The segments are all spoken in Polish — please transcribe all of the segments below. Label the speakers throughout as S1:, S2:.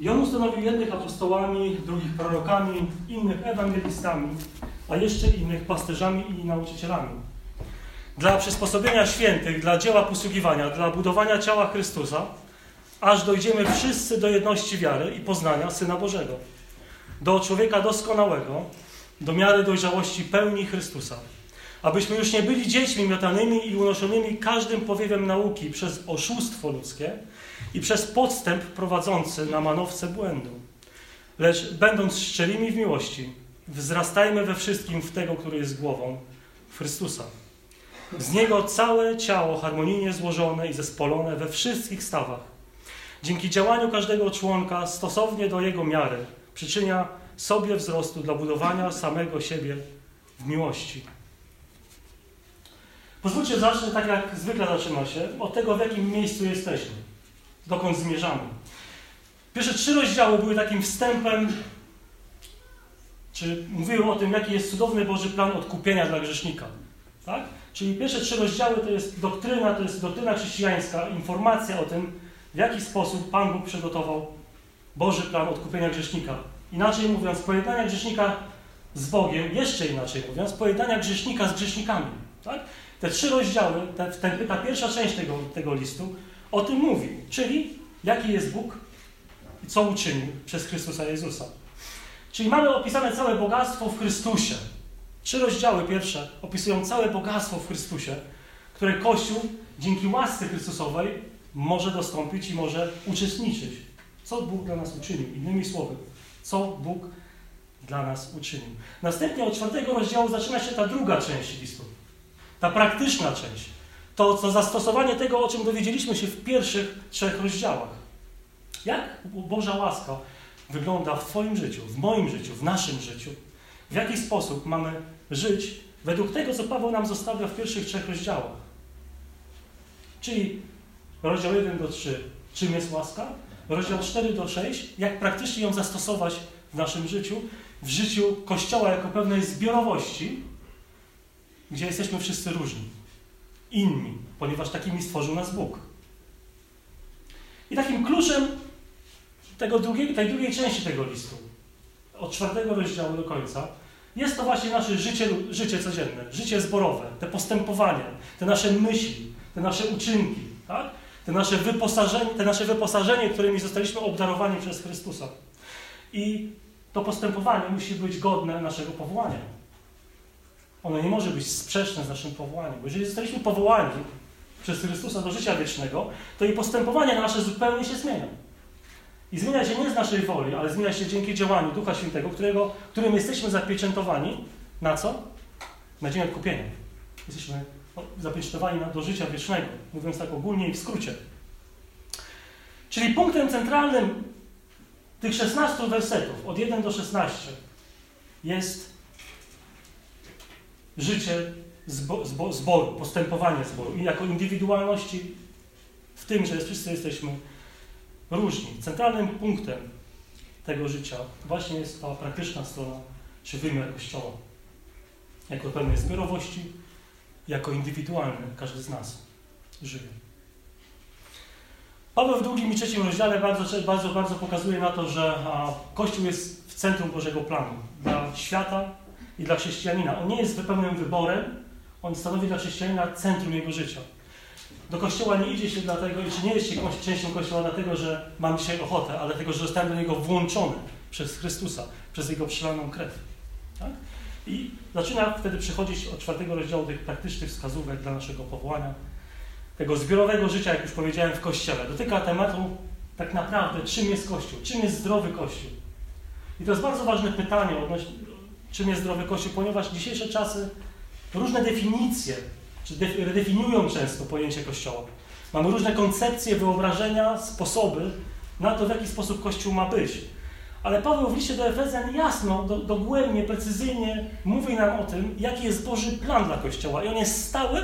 S1: I on ustanowił jednych apostołami, drugich prorokami, innych ewangelistami, a jeszcze innych pasterzami i nauczycielami. Dla przysposobienia świętych, dla dzieła posługiwania, dla budowania ciała Chrystusa, aż dojdziemy wszyscy do jedności wiary i poznania Syna Bożego, do człowieka doskonałego, do miary dojrzałości pełni Chrystusa, abyśmy już nie byli dziećmi miotanymi i unoszonymi każdym powiewem nauki przez oszustwo ludzkie i przez podstęp prowadzący na manowce błędu. Lecz będąc szczerymi w miłości, wzrastajmy we wszystkim w tego, który jest głową, Chrystusa. Z Niego całe ciało harmonijnie złożone i zespolone we wszystkich stawach. Dzięki działaniu każdego członka stosownie do jego miary przyczynia sobie wzrostu dla budowania samego siebie w miłości. Pozwólcie, zacznę tak jak zwykle zaczyna się, od tego, w jakim miejscu jesteśmy, dokąd zmierzamy. Pierwsze trzy rozdziały były takim wstępem, czy mówiły o tym, jaki jest cudowny Boży plan odkupienia dla grzesznika. Tak? Czyli pierwsze trzy rozdziały to jest doktryna, to jest doktryna chrześcijańska, informacja o tym, w jaki sposób Pan Bóg przygotował Boży plan odkupienia grzesznika. Inaczej mówiąc, pojednania grzesznika z Bogiem, jeszcze inaczej mówiąc, pojednania grzesznika z grzesznikami. Tak? Te trzy rozdziały, ten, ta pierwsza część tego, tego listu o tym mówi. Czyli jaki jest Bóg i co uczynił przez Chrystusa Jezusa. Czyli mamy opisane całe bogactwo w Chrystusie. Trzy rozdziały pierwsze opisują całe bogactwo w Chrystusie, które Kościół dzięki łasce Chrystusowej może dostąpić i może uczestniczyć. Co Bóg dla nas uczynił? Innymi słowy, co Bóg dla nas uczynił. Następnie od czwartego rozdziału zaczyna się ta druga część listu. Ta praktyczna część. To, co zastosowanie tego, o czym dowiedzieliśmy się w pierwszych trzech rozdziałach. Jak Boża łaska wygląda w Twoim życiu, w moim życiu, w naszym życiu? W jaki sposób mamy żyć według tego, co Paweł nam zostawia w pierwszych trzech rozdziałach? Czyli rozdział 1 do 3, czym jest łaska? Rozdział 4 do 6, jak praktycznie ją zastosować w naszym życiu, w życiu Kościoła jako pewnej zbiorowości, gdzie jesteśmy wszyscy różni, inni, ponieważ takimi stworzył nas Bóg. I takim kluczem tego drugiej, tej drugiej części tego listu, od czwartego rozdziału do końca, jest to właśnie nasze życie, życie codzienne, życie zborowe, te postępowania, te nasze myśli, te nasze uczynki, tak? te, nasze wyposażenie, te nasze wyposażenie, którymi zostaliśmy obdarowani przez Chrystusa. I to postępowanie musi być godne naszego powołania. Ono nie może być sprzeczne z naszym powołaniem, bo jeżeli zostaliśmy powołani przez Chrystusa do życia wiecznego, to i postępowania nasze zupełnie się zmienią. I zmienia się nie z naszej woli, ale zmienia się dzięki działaniu Ducha Świętego, którego, którym jesteśmy zapieczętowani na co? Na dzień odkupienia. Jesteśmy zapieczętowani do życia wiecznego, mówiąc tak ogólnie i w skrócie. Czyli punktem centralnym tych 16 wersetów, od 1 do 16, jest życie zbo, zbo, zboru, postępowanie zboru i jako indywidualności w tym, że wszyscy jesteśmy różni. Centralnym punktem tego życia właśnie jest ta praktyczna strona, czy wymiar Kościoła. Jako pewnej zbiorowości, jako indywidualny, każdy z nas żyje. Paweł w drugim i trzecim rozdziale bardzo, bardzo, bardzo pokazuje na to, że Kościół jest w centrum Bożego planu dla świata i dla chrześcijanina. On nie jest pełnym wyborem, on stanowi dla chrześcijanina centrum jego życia. Do kościoła nie idzie się dlatego, czy nie jest się częścią kościoła dlatego, że mam dzisiaj ochotę, ale dlatego, że zostałem do niego włączony przez Chrystusa, przez jego przelaną krew. Tak? I zaczyna wtedy przychodzić od czwartego rozdziału tych praktycznych wskazówek dla naszego powołania, tego zbiorowego życia, jak już powiedziałem, w kościele. Dotyka tematu tak naprawdę, czym jest Kościół, czym jest zdrowy Kościół. I to jest bardzo ważne pytanie odnośnie, czym jest zdrowy Kościół, ponieważ dzisiejsze czasy różne definicje czy redefiniują często pojęcie Kościoła. Mamy różne koncepcje, wyobrażenia, sposoby na to, w jaki sposób Kościół ma być. Ale Paweł w liście do Efezjan jasno, do, dogłębnie, precyzyjnie mówi nam o tym, jaki jest Boży plan dla Kościoła. I on jest stały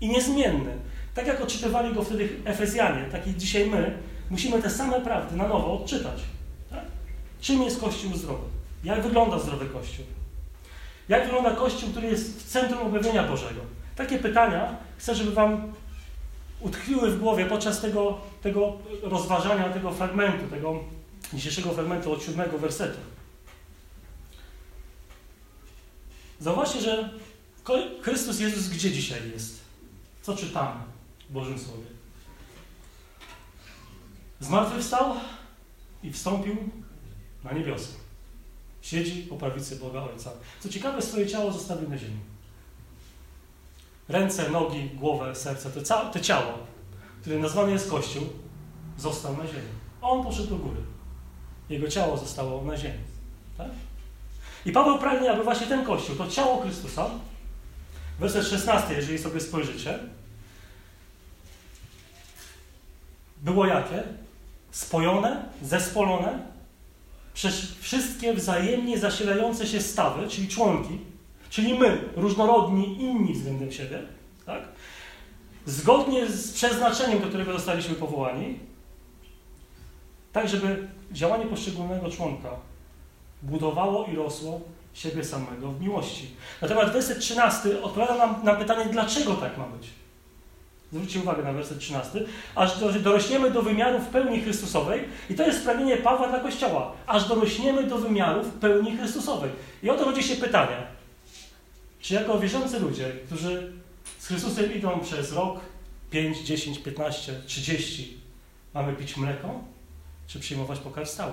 S1: i niezmienny. Tak jak odczytywali go wtedy Efezjanie, tak i dzisiaj my, musimy te same prawdy na nowo odczytać. Tak? Czym jest Kościół zdrowy? Jak wygląda zdrowy Kościół? Jak wygląda Kościół, który jest w centrum objawienia Bożego? Takie pytania chcę, żeby Wam utkwiły w głowie podczas tego, tego rozważania, tego fragmentu, tego dzisiejszego fragmentu od siódmego wersetu. Zauważcie, że Chrystus Jezus gdzie dzisiaj jest? Co czytamy w Bożym Słowie? Zmartwychwstał i wstąpił na niebiosa. Siedzi po prawicy Boga Ojca. Co ciekawe, swoje ciało zostawił na ziemi. Ręce, nogi, głowę, serce, to, to ciało, które nazwane jest Kościół, został na ziemi. On poszedł do góry. Jego ciało zostało na ziemi. Tak? I Paweł pragnie, aby właśnie ten Kościół, to ciało Chrystusa, werset 16, jeżeli sobie spojrzycie, było jakie? Spojone, zespolone przez wszystkie wzajemnie zasilające się stawy, czyli członki, czyli my, różnorodni, inni względem siebie, tak? zgodnie z przeznaczeniem, do którego zostaliśmy powołani, tak żeby działanie poszczególnego członka budowało i rosło siebie samego w miłości. Natomiast werset 13 odpowiada nam na pytanie, dlaczego tak ma być. Zwróćcie uwagę na werset 13. Aż dorośniemy do wymiarów pełni Chrystusowej. I to jest pragnienie Pawła dla Kościoła. Aż dorośniemy do wymiarów pełni Chrystusowej. I oto rodzi się pytanie. Czy jako wierzący ludzie, którzy z Chrystusem idą przez rok, 5, 10, 15, 30, mamy pić mleko? Czy przyjmować pokarm stały?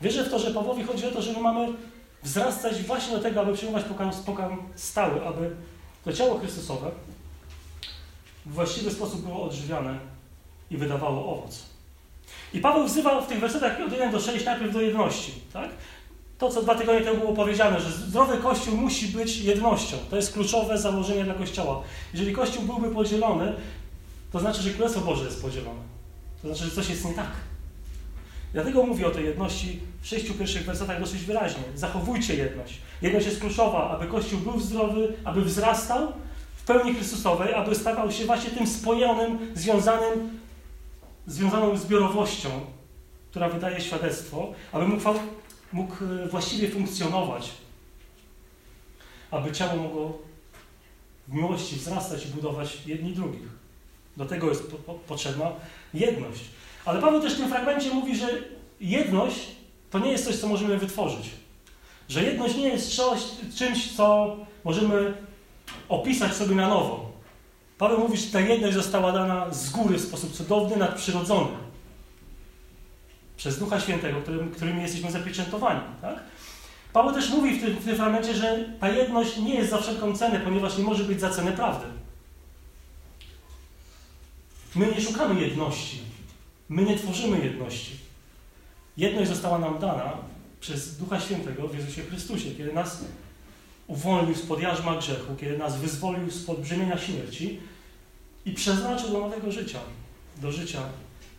S1: Wierzę w to, że Pawłowi chodzi o to, że my mamy wzrastać właśnie do tego, aby przyjmować pokarm, pokarm stały, aby to ciało Chrystusowe w właściwy sposób było odżywiane i wydawało owoc. I Paweł wzywa w tych wersetach od 1 do 6 najpierw do jedności. Tak? To, co dwa tygodnie temu było powiedziane, że zdrowy Kościół musi być jednością. To jest kluczowe założenie dla Kościoła. Jeżeli Kościół byłby podzielony, to znaczy, że Królestwo Boże jest podzielone. To znaczy, że coś jest nie tak. Dlatego mówię o tej jedności w sześciu pierwszych wersetach dosyć wyraźnie. Zachowujcie jedność. Jedność jest kluczowa, aby Kościół był zdrowy, aby wzrastał pełni Chrystusowej, aby stawał się właśnie tym spojonym, związanym, związaną zbiorowością, która wydaje świadectwo, aby mógł, mógł e, właściwie funkcjonować, aby ciało mogło w miłości wzrastać i budować jedni drugich. Do tego jest po, po, potrzebna jedność. Ale Paweł też w tym fragmencie mówi, że jedność to nie jest coś, co możemy wytworzyć. Że jedność nie jest coś, czymś, co możemy opisać sobie na nowo. Paweł mówi, że ta jedność została dana z góry w sposób cudowny, nadprzyrodzony. Przez Ducha Świętego, którym, jesteśmy zapieczętowani. Tak? Paweł też mówi w tym, w tym fragmencie, że ta jedność nie jest za wszelką cenę, ponieważ nie może być za cenę prawdy. My nie szukamy jedności. My nie tworzymy jedności. Jedność została nam dana przez Ducha Świętego w Jezusie Chrystusie, kiedy nas uwolnił spod jarzma grzechu, kiedy nas wyzwolił spod brzemienia śmierci i przeznaczył do nowego życia, do życia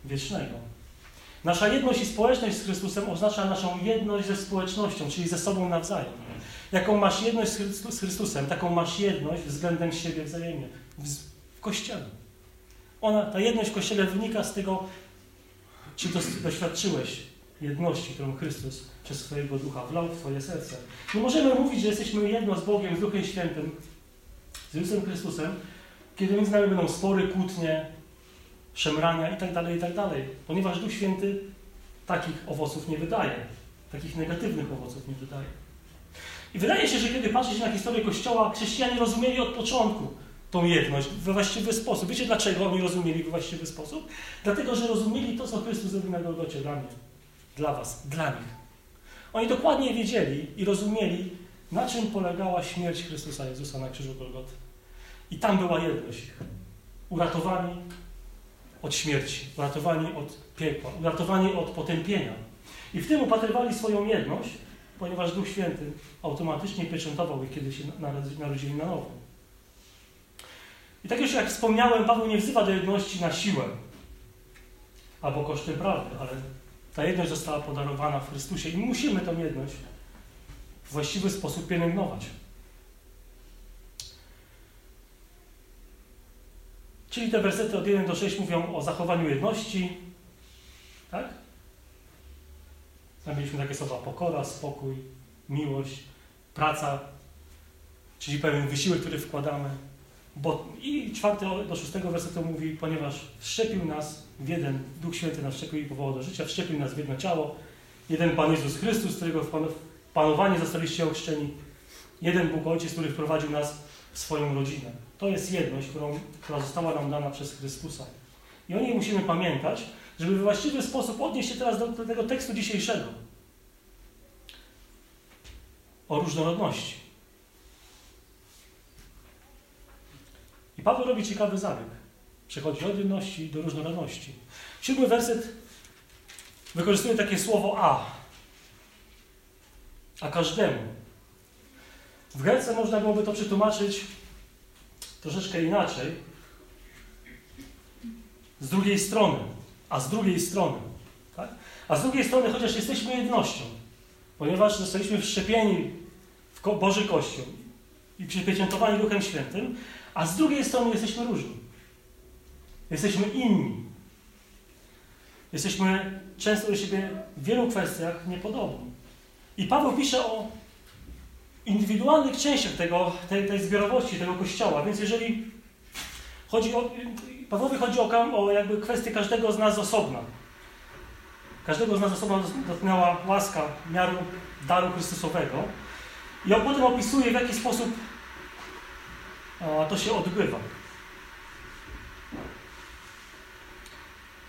S1: wiecznego. Nasza jedność i społeczność z Chrystusem oznacza naszą jedność ze społecznością, czyli ze sobą nawzajem. Jaką masz jedność z Chrystusem, taką masz jedność względem siebie wzajemnie w Kościele. Ona, ta jedność w Kościele wynika z tego, czy doświadczyłeś jedności, którą Chrystus przez swojego ducha wlał w Twoje serce. Nie możemy mówić, że jesteśmy jedno z Bogiem, z Duchem Świętym, z Jezusem Chrystusem, kiedy między nami będą spory, kłótnie, szemrania itd., tak itd., tak ponieważ Duch Święty takich owoców nie wydaje, takich negatywnych owoców nie wydaje. I wydaje się, że kiedy patrzy się na historię Kościoła, chrześcijanie rozumieli od początku, tą jedność we właściwy sposób. Wiecie dlaczego oni rozumieli we właściwy sposób? Dlatego, że rozumieli to, co Chrystus zrobił na Golgocie dla mnie, dla was, dla nich. Oni dokładnie wiedzieli i rozumieli, na czym polegała śmierć Chrystusa Jezusa na krzyżu Golgoty. I tam była jedność ich. Uratowani od śmierci, uratowani od piekła, uratowani od potępienia. I w tym upatrywali swoją jedność, ponieważ Duch Święty automatycznie pieczętował ich, kiedy się narodzili na nowo. I tak już jak wspomniałem, Paweł nie wzywa do jedności na siłę albo kosztem prawdy, ale ta jedność została podarowana w Chrystusie i musimy tę jedność w właściwy sposób pielęgnować. Czyli te wersety od 1 do 6 mówią o zachowaniu jedności, tak? Tam mieliśmy takie słowa pokora, spokój, miłość, praca, czyli pewien wysiłek, który wkładamy Bo, I czwarty do szóstego wersetu mówi, ponieważ wszczepił nas w jeden, Duch Święty nas wszczepił i powołał do życia, wszczepił nas w jedno ciało, jeden Pan Jezus Chrystus, którego w panowanie zostaliście ochrzczeni, jeden Bóg Ojciec, który wprowadził nas w swoją rodzinę. To jest jedność, którą, która została nam dana przez Chrystusa. I o niej musimy pamiętać, żeby w właściwy sposób odnieść się teraz do, do tego tekstu dzisiejszego. O różnorodności. I Paweł robi ciekawy zabieg. Przechodzi od jedności do różnorodności. Siódmy werset wykorzystuje takie słowo a. A każdemu. W Grece można byłoby to przetłumaczyć troszeczkę inaczej. Z drugiej strony. A z drugiej strony. Tak? A z drugiej strony, chociaż jesteśmy jednością, ponieważ zostaliśmy wszczepieni w Boży Kościół i przypieczętowani Duchem Świętym, a z drugiej strony jesteśmy różni. Jesteśmy inni. Jesteśmy często do siebie w wielu kwestiach niepodobni. I Paweł pisze o indywidualnych częściach tego, tej, tej zbiorowości, tego kościoła. Więc jeżeli chodzi o. Pawłowi chodzi o, o jakby kwestię każdego z nas osobna. Każdego z nas osobna dotknęła łaska miaru daru Chrystusowego. I on potem opisuje, w jaki sposób to się odbywa.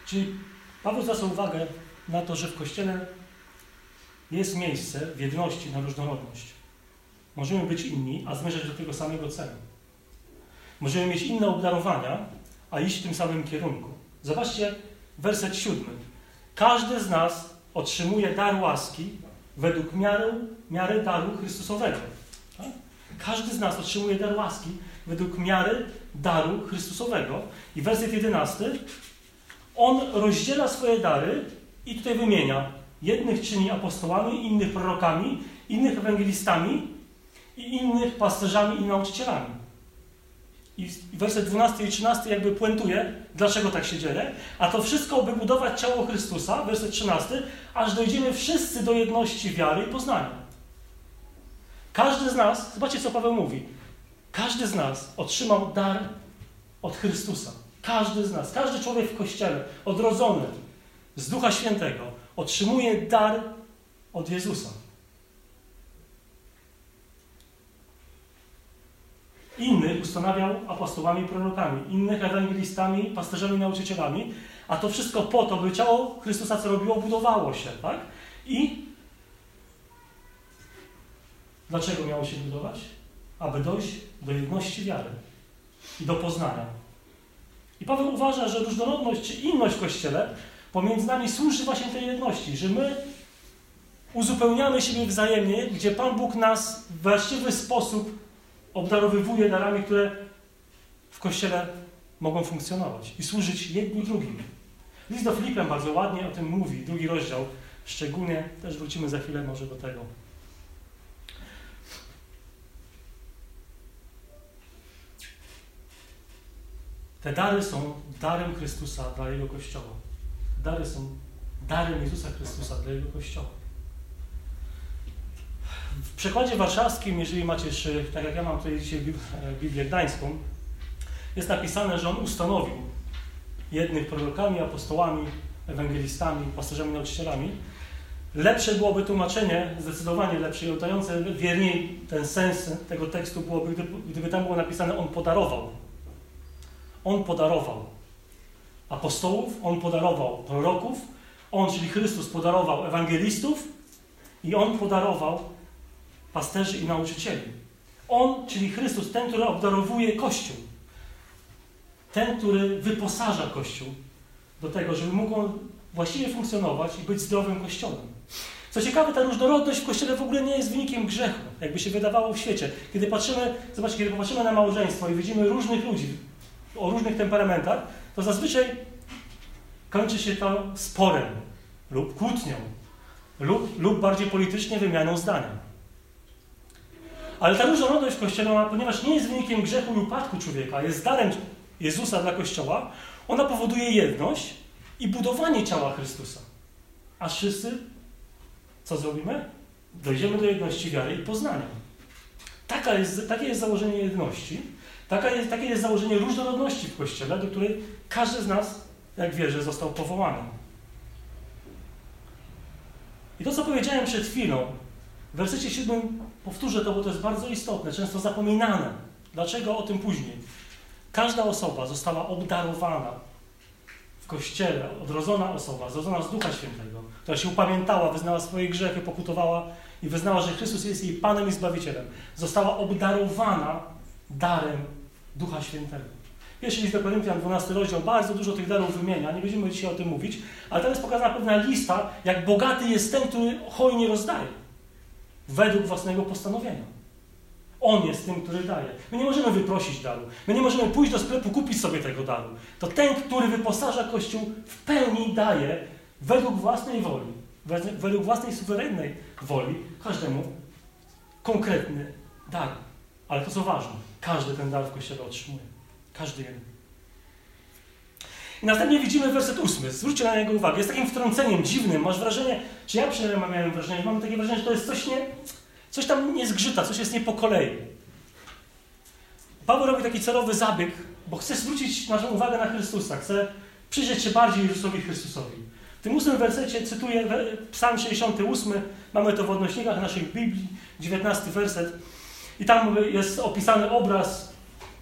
S1: Czyli Paweł zwraca uwagę na to, że w Kościele jest miejsce w jedności na różnorodność. Możemy być inni, a zmierzać do tego samego celu. Możemy mieć inne obdarowania, a iść w tym samym kierunku. Zobaczcie werset siódmy. Każdy z nas otrzymuje dar łaski według miary, miary daru Chrystusowego. Tak? Każdy z nas otrzymuje dar łaski według miary daru Chrystusowego. I werset jedenasty. On rozdziela swoje dary i tutaj wymienia. Jednych czyni apostołami, innych prorokami, innych ewangelistami i innych pasterzami i nauczycielami. I werset 12 i 13 jakby puentuje, dlaczego tak się dzieje. A to wszystko, by budować ciało Chrystusa, werset 13, aż dojdziemy wszyscy do jedności wiary i poznania. Każdy z nas, zobaczcie co Paweł mówi, każdy z nas otrzymał dar od Chrystusa. Każdy z nas, każdy człowiek w Kościele, odrodzony z Ducha Świętego, otrzymuje dar od Jezusa. Innych ustanawiał apostołami i prorokami, innych ewangelistami, pasterzami, nauczycielami, a to wszystko po to, by ciało Chrystusa co robiło, budowało się, tak? I dlaczego miało się budować? Aby dojść do jedności wiary i do poznania. I Paweł uważa, że różnorodność czy inność w Kościele pomiędzy nami służy właśnie tej jedności, że my uzupełniamy siebie wzajemnie, gdzie Pan Bóg nas w właściwy sposób obdarowywuje darami, które w Kościele mogą funkcjonować i służyć jedni drugim. List do Filipem bardzo ładnie o tym mówi, drugi rozdział, szczególnie, też wrócimy za chwilę może do tego. Te dary są darem Chrystusa dla Jego Kościoła. Dary są darem Jezusa Chrystusa dla Jego Kościoła. W przekładzie warszawskim, jeżeli macie tak jak ja mam tutaj dzisiaj Biblię Gdańską, jest napisane, że On ustanowił jednych prorokami, apostołami, ewangelistami, pasterzami, nauczycielami. Lepsze byłoby tłumaczenie, zdecydowanie lepsze i oddające wierniej ten sens tego tekstu byłoby, gdyby tam było napisane On podarował. On podarował apostołów, On podarował proroków, On, czyli Chrystus, podarował ewangelistów i On podarował pasterzy i nauczycieli. On, czyli Chrystus, ten, który obdarowuje Kościół. Ten, który wyposaża Kościół do tego, żeby mógł on właściwie funkcjonować i być zdrowym Kościołem. Co ciekawe, ta różnorodność w Kościele w ogóle nie jest wynikiem grzechu, jakby się wydawało w świecie. Kiedy patrzymy, zobaczcie, kiedy popatrzymy na małżeństwo i widzimy różnych ludzi o różnych temperamentach, to zazwyczaj kończy się to sporem lub kłótnią lub, lub bardziej politycznie wymianą zdania. Ale ta różnorodność w Kościele, ponieważ nie jest wynikiem grzechu i upadku człowieka, jest darem Jezusa dla Kościoła, ona powoduje jedność i budowanie ciała Chrystusa. A wszyscy co zrobimy? Dojdziemy do jedności wiary i poznania. Taka jest, takie jest założenie jedności. Taka jest, takie jest założenie różnorodności w Kościele, do której każdy z nas, jak wierzy, został powołany. I to, co powiedziałem przed chwilą, w wersecie 7 powtórzę to, bo to jest bardzo istotne, często zapominane. Dlaczego o tym później? Każda osoba została obdarowana w Kościele, odrodzona osoba, zrodzona z Ducha Świętego, która się upamiętała, wyznała swoje grzechy, pokutowała i wyznała, że Chrystus jest jej Panem i Zbawicielem. Została obdarowana darem Ducha Świętego. Pierwszy list do Koryntian, 12 rozdział, bardzo dużo tych darów wymienia, nie będziemy dzisiaj o tym mówić, ale tam jest pokazana pewna lista, jak bogaty jest ten, który hojnie rozdaje, według własnego postanowienia. On jest tym, który daje. My nie możemy wyprosić daru. My nie możemy pójść do sklepu, kupić sobie tego daru. To ten, który wyposaża Kościół, w pełni daje według własnej woli, według własnej suwerennej woli, każdemu konkretny dar. Ale to co ważne, każdy ten dar w Kościele otrzymuje. Każdy jeden. I następnie widzimy werset ósmy. Zwróćcie na niego uwagę. Jest takim wtrąceniem dziwnym. Masz wrażenie, czy ja przynajmniej miałem wrażenie, mam takie wrażenie, że to jest coś nie, coś tam nie zgrzyta, coś jest nie po kolei. Paweł robi taki celowy zabieg, bo chce zwrócić naszą uwagę na Chrystusa. Chce przyjrzeć się bardziej Jezusowi Chrystusowi. W tym ósmym wersecie cytuję Psalm 68, mamy to w odnośnikach naszych Biblii, 19 werset. I tam jest opisany obraz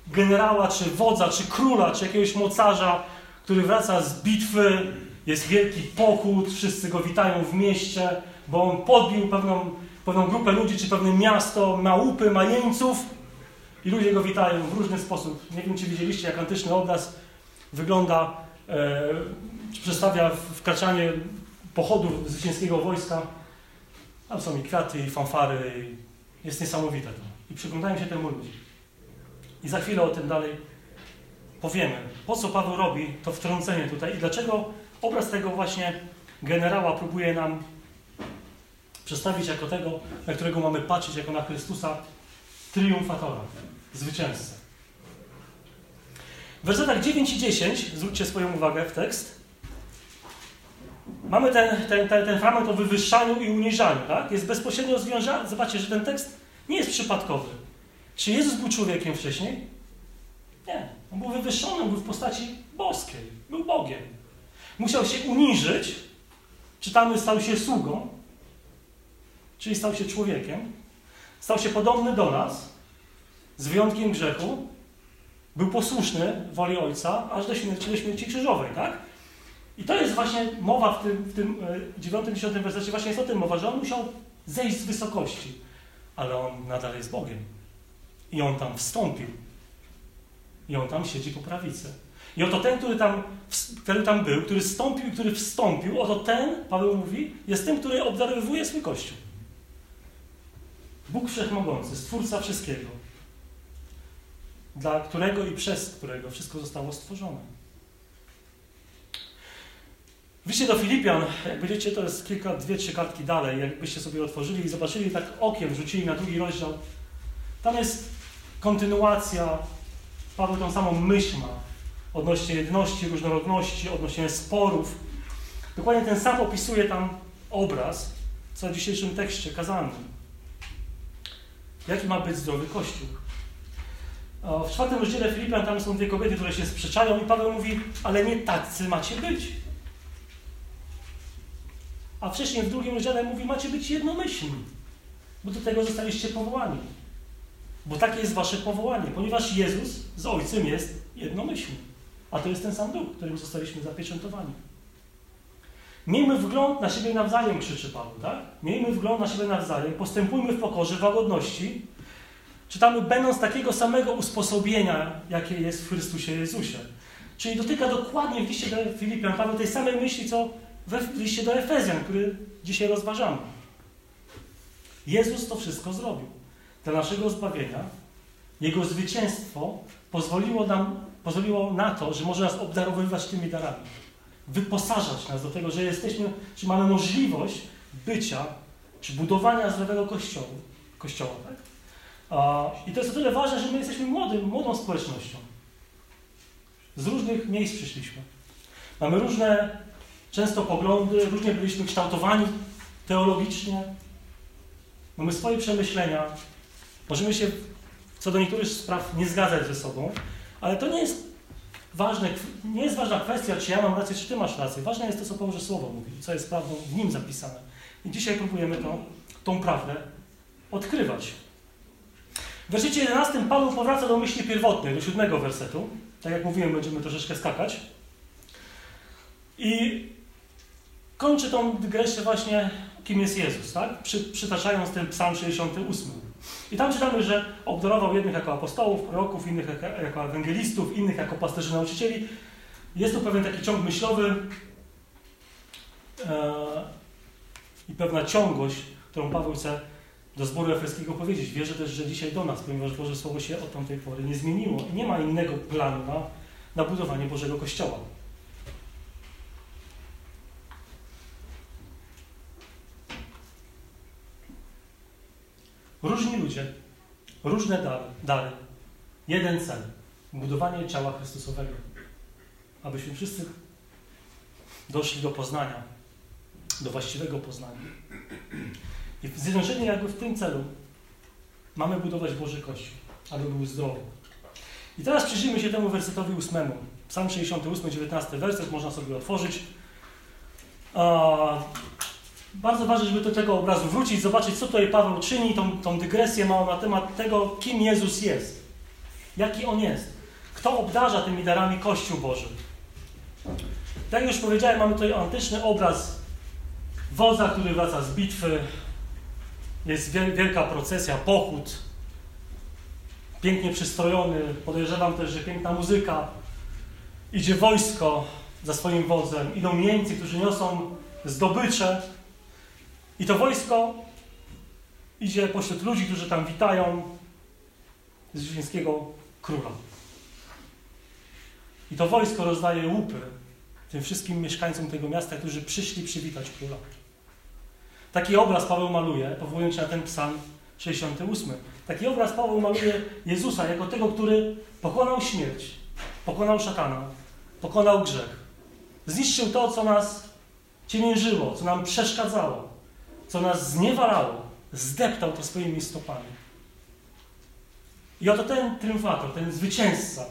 S1: generała, czy wodza, czy króla, czy jakiegoś mocarza, który wraca z bitwy, jest wielki pochód, wszyscy go witają w mieście, bo on podbił pewną, pewną grupę ludzi, czy pewne miasto, ma łupy, ma jeńców i ludzie go witają w różny sposób. Nie wiem, czy widzieliście, jak antyczny obraz wygląda, e, przedstawia wkraczanie pochodu zwycięskiego wojska. Tam są i kwiaty, i fanfary, i jest niesamowite to. I przyglądają się temu ludzie. I za chwilę o tym dalej powiemy. Po co Paweł robi to wtrącenie tutaj i dlaczego obraz tego właśnie generała próbuje nam przedstawić jako tego, na którego mamy patrzeć jako na Chrystusa triumfatora, zwycięzcę. W wersetach 9 i 10, zwróćcie swoją uwagę w tekst, mamy ten, ten, ten, ten fragment o wywyższaniu i uniżaniu. Tak? Jest bezpośrednio związany. Zobaczcie, że ten tekst nie jest przypadkowy. Czy Jezus był człowiekiem wcześniej? Nie. On był wywyższony, był w postaci boskiej. Był Bogiem. Musiał się uniżyć. Czytamy, stał się sługą, czyli stał się człowiekiem. Stał się podobny do nas, z wyjątkiem grzechu. Był posłuszny woli Ojca, aż do śmierci, do śmierci krzyżowej, tak? I to jest właśnie mowa w tym, w tym 9-10 e, wersecie, właśnie jest o tym mowa, że on musiał zejść z wysokości, ale on nadal jest Bogiem. I on tam wstąpił. I on tam siedzi po prawicy. I oto ten, który tam, który tam był, który stąpił i który wstąpił, oto ten, Paweł mówi, jest tym, który obdarowuje swój Kościół. Bóg Wszechmogący, Stwórca wszystkiego, dla którego i przez którego wszystko zostało stworzone. Wyjście do Filipian, jak będziecie, to jest kilka, dwie, trzy kartki dalej, jakbyście sobie otworzyli i zobaczyli, tak okiem rzucili na drugi rozdział. Tam jest kontynuacja, Paweł tą samą myśl ma odnośnie jedności, różnorodności, odnośnie sporów. Dokładnie ten sam opisuje tam obraz, co w dzisiejszym tekście kazany. Jaki ma być zdrowy Kościół? W czwartym rozdziale Filipian tam są dwie kobiety, które się sprzeczają i Paweł mówi, ale nie tacy macie być. A wcześniej w drugim rozdziale mówi, macie być jednomyślni, bo do tego zostaliście powołani. Bo takie jest wasze powołanie, ponieważ Jezus z Ojcem jest jednomyślny. A to jest ten sam duch, którym zostaliśmy zapieczętowani. Miejmy wgląd na siebie nawzajem, krzyczy Paweł, tak? Miejmy wgląd na siebie nawzajem, postępujmy w pokorze, w łagodności. Czytamy, będąc takiego samego usposobienia, jakie jest w Chrystusie Jezusie. Czyli dotyka dokładnie w liście do Filipian Paweł tej samej myśli, co w liście do Efezjan, który dzisiaj rozważamy. Jezus to wszystko zrobił dla naszego zbawienia, Jego zwycięstwo pozwoliło nam, pozwoliło na to, że może nas obdarowywać tymi darami. Wyposażać nas do tego, że jesteśmy, czy mamy możliwość bycia, czy budowania zdrowego kościoła. kościoła tak? I to jest o tyle ważne, że my jesteśmy młodym, młodą społecznością. Z różnych miejsc przyszliśmy. Mamy różne, często poglądy, różnie byliśmy kształtowani teologicznie. Mamy swoje przemyślenia, Możemy się co do niektórych spraw nie zgadzać ze sobą, ale to nie jest ważne, nie jest ważna kwestia, czy ja mam rację, czy ty masz rację. Ważne jest to, co Boże Słowo mówi, co jest prawdą w nim zapisane. I dzisiaj próbujemy to, tą prawdę odkrywać. W wersecie 11 Paweł powraca do myśli pierwotnej, do siódmego wersetu. Tak jak mówiłem, będziemy troszeczkę skakać. I kończy tą dygresję właśnie, kim jest Jezus, tak? Przy, przytaczając ten psalm 68. I tam czytamy, że obdarował jednych jako apostołów, proroków, innych jako, ewangelistów, innych jako pasterzy nauczycieli. Jest tu pewien taki ciąg myślowy e, i pewna ciągłość, którą Paweł chce do zboru efeskiego powiedzieć. Wierzę też, że dzisiaj do nas, ponieważ Boże Słowo się od tamtej pory nie zmieniło nie ma innego planu na, na budowanie Bożego Kościoła. Różni ludzie, różne dary, dary, jeden cel budowanie ciała Chrystusowego, abyśmy wszyscy doszli do poznania, do właściwego poznania. I zjednoczeni jakby w tym celu mamy budować Boży Kościół, aby był zdrowy. I teraz przyjrzyjmy się temu wersetowi ósmemu. Psalm 68, 19 werset, można sobie otworzyć. Bardzo ważne, żeby do tego obrazu wrócić, zobaczyć, co tutaj Paweł czyni, tą, tą dygresję małą na temat tego, kim Jezus jest. Jaki On jest. Kto obdarza tymi darami Kościół Boży. Tak jak już powiedziałem, mamy tutaj antyczny obraz wodza, który wraca z bitwy. Jest wielka procesja, pochód. Pięknie przystrojony. Podejrzewam też, że piękna muzyka. Idzie wojsko za swoim wodzem. Idą jeńcy, którzy niosą zdobycze. I to wojsko idzie pośród ludzi, którzy tam witają zwycięskiego króla. I to wojsko rozdaje łupy tym wszystkim mieszkańcom tego miasta, którzy przyszli przywitać króla. Taki obraz Paweł maluje, powołując się na ten psalm 68. Taki obraz Paweł maluje Jezusa jako tego, który pokonał śmierć, pokonał szatana, pokonał grzech. Zniszczył to, co nas ciemiężyło, co nam przeszkadzało co nas zniewalało, zdeptał to swoimi stopami. I oto ten triumfator, ten zwycięzca